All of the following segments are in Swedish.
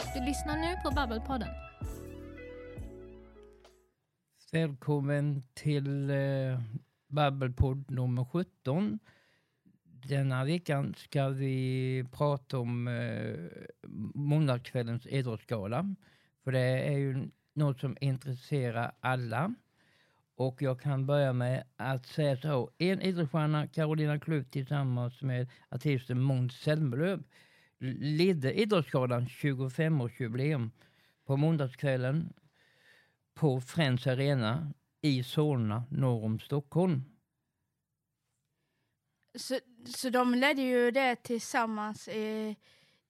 Du lyssnar nu på Babbelpodden. Välkommen till eh, Babbelpodd nummer 17. Denna veckan ska vi prata om eh, måndagskvällens idrottsgala. För det är ju något som intresserar alla. Och jag kan börja med att säga så. En idrottsstjärna, Carolina Klüft tillsammans med artisten Måns Zelmerlöw ledde Idrottsgalan 25-årsjubileum på måndagskvällen på Friends Arena i Solna norr om Stockholm. Så, så de ledde ju det tillsammans i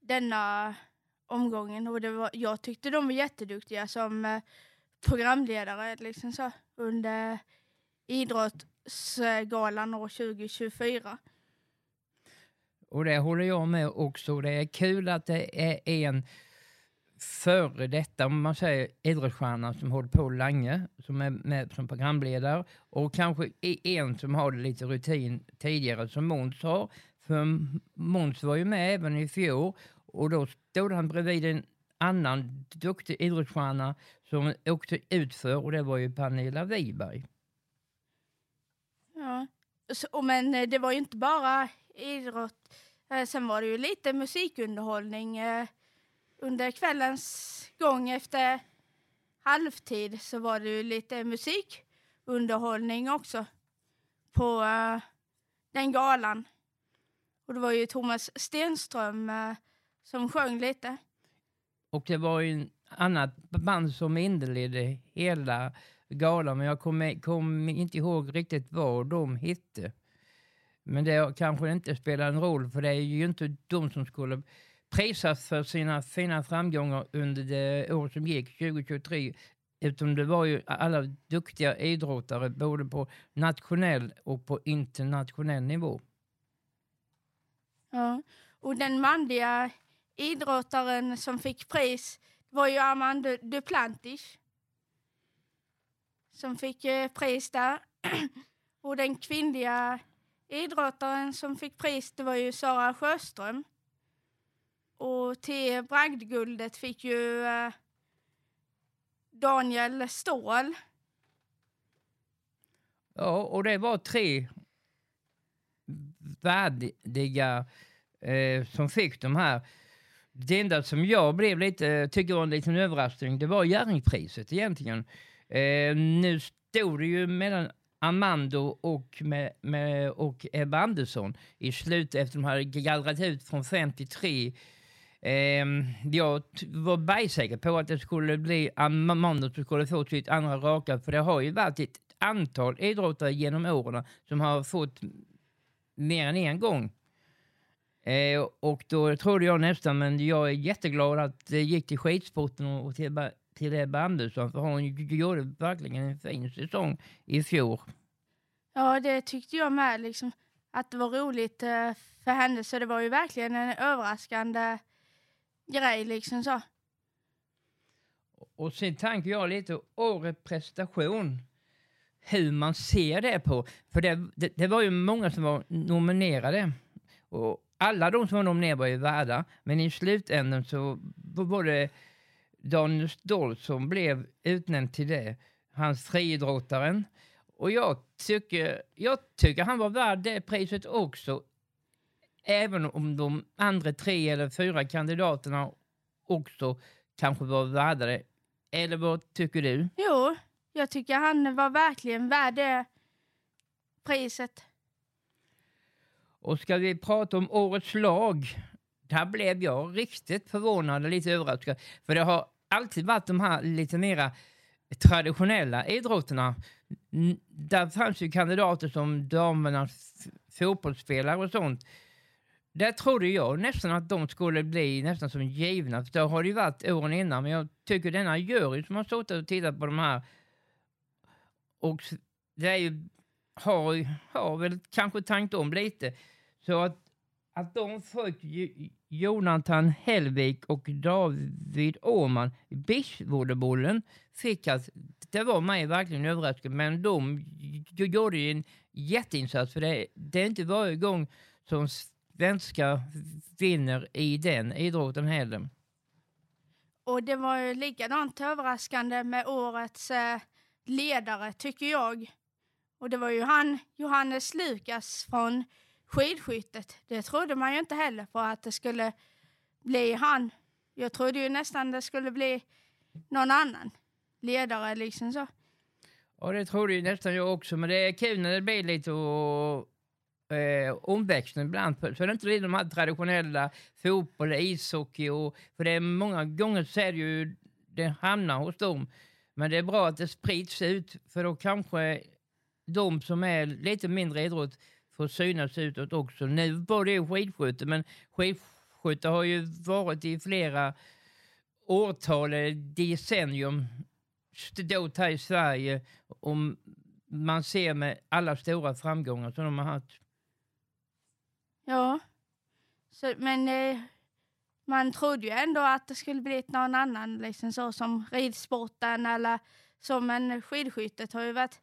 denna omgången och det var, jag tyckte de var jätteduktiga som eh, programledare liksom så, under Idrottsgalan år 2024. Och det håller jag med också. Det är kul att det är en före detta, om man säger idrottsstjärna som håller på länge, som är med som programledare och kanske en som har lite rutin tidigare som Måns har. För Måns var ju med även i fjol och då stod han bredvid en annan duktig idrottsstjärna som åkte utför och det var ju Pernilla Wiberg. Ja, så, men eh, det var ju inte bara idrott. Eh, sen var det ju lite musikunderhållning eh, under kvällens gång efter halvtid så var det ju lite musikunderhållning också på eh, den galan. Och det var ju Thomas Stenström som sjöng lite. Och det var ju en annat band som inledde hela galan, men jag kommer kom inte ihåg riktigt vad de hette. Men det kanske inte spelar en roll, för det är ju inte de som skulle prisas för sina fina framgångar under det år som gick, 2023. Utan det var ju alla duktiga idrottare, både på nationell och på internationell nivå. Ja, och den manliga idrottaren som fick pris var ju Armand Duplantis. Som fick eh, pris där. och den kvinnliga idrottaren som fick pris det var ju Sara Sjöström. Och till bragdguldet fick ju eh, Daniel Ståhl. Ja, och det var tre värdiga eh, som fick de här det enda som jag blev lite, tycker var en liten överraskning, det var Jerringpriset egentligen. Eh, nu stod det ju mellan Amando och, med, med, och Ebba Andersson i slutet efter de hade gallrat ut från 53. Eh, jag var bergsäker på att det skulle bli Amando som skulle få sitt andra raka, för det har ju varit ett antal idrottare genom åren som har fått mer än en gång Eh, och då trodde jag nästan, men jag är jätteglad att det gick till skidsporten och till, till Ebba Andersson, för hon gjorde verkligen en fin säsong i fjol. Ja, det tyckte jag med, liksom, att det var roligt eh, för henne, så det var ju verkligen en överraskande grej. Liksom så. Och sen tänker jag lite årets prestation, hur man ser det på. För det, det, det var ju många som var nominerade. Och alla de som var nominerade var ju värda, men i slutändan så var det Daniel Stoll som blev utnämnd till det. Hans friidrottaren. Och jag tycker, jag tycker han var värd det priset också. Även om de andra tre eller fyra kandidaterna också kanske var värda det. Eller vad tycker du? Jo, jag tycker han var verkligen värd det priset. Och ska vi prata om årets lag, där blev jag riktigt förvånad och lite överraskad. För det har alltid varit de här lite mera traditionella idrotterna. Där fanns ju kandidater som damernas fotbollsspelare och sånt. Där trodde jag nästan att de skulle bli nästan som givna, för det har det ju varit åren innan. Men jag tycker denna jury som har suttit och tittat på de här och det är ju, har, har väl kanske tänkt om lite. Så att, att de fick Jonathan Hellvik och David Åhman i beachvolleybollen fick att det var mig verkligen överraskande, men de gjorde ju en jätteinsats för det, det är inte varje gång som svenskar vinner i den idrotten heller. Och det var ju likadant överraskande med årets eh, ledare, tycker jag. Och det var ju han, Johannes Lukas från skidskyttet. Det trodde man ju inte heller på att det skulle bli han. Jag trodde ju nästan det skulle bli någon annan ledare liksom så. Ja, det trodde ju nästan jag också, men det är kul när det blir lite och, eh, omväxling ibland. Så är det inte de här traditionella fotboll, ishockey och... För det är många gånger så är det ju det hamnar hos dem. Men det är bra att det sprids ut, för då kanske de som är lite mindre idrott får synas utåt också. Nu var det skidskytte, men skidskytte har ju varit i flera årtal, eh, decennium, stått här i Sverige och man ser med alla stora framgångar som de har haft. Ja, så, men eh, man trodde ju ändå att det skulle bli någon annan, liksom så som ridsporten eller som en skidskyttet har ju varit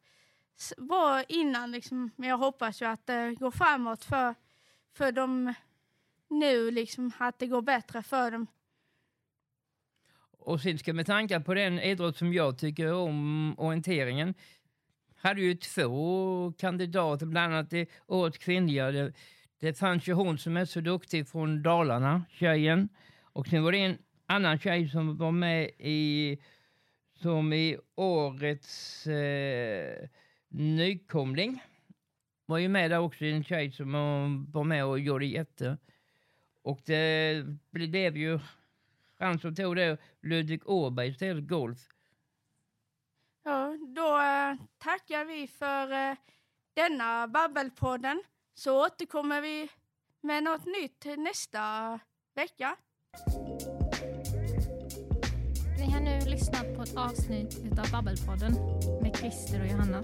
bra innan liksom. Men jag hoppas ju att det går framåt för, för dem nu, liksom att det går bättre för dem. Och sen ska med tanke på den idrott som jag tycker om, orienteringen, hade ju två kandidater, bland annat i årets kvinnliga. Det, det fanns ju hon som är så duktig från Dalarna, tjejen. Och sen var det en annan tjej som var med i, som i årets eh, nykomling. Var ju med där också, en tjej som var med och gjorde jätte. Och det blev ju han som tog det, Ludvig Åberg istället, golf. Ja, då eh, tackar vi för eh, denna Babbelpodden. Så återkommer vi med något nytt nästa vecka. Lyssnat på ett avsnitt av Babbelpodden med Christer och Johanna.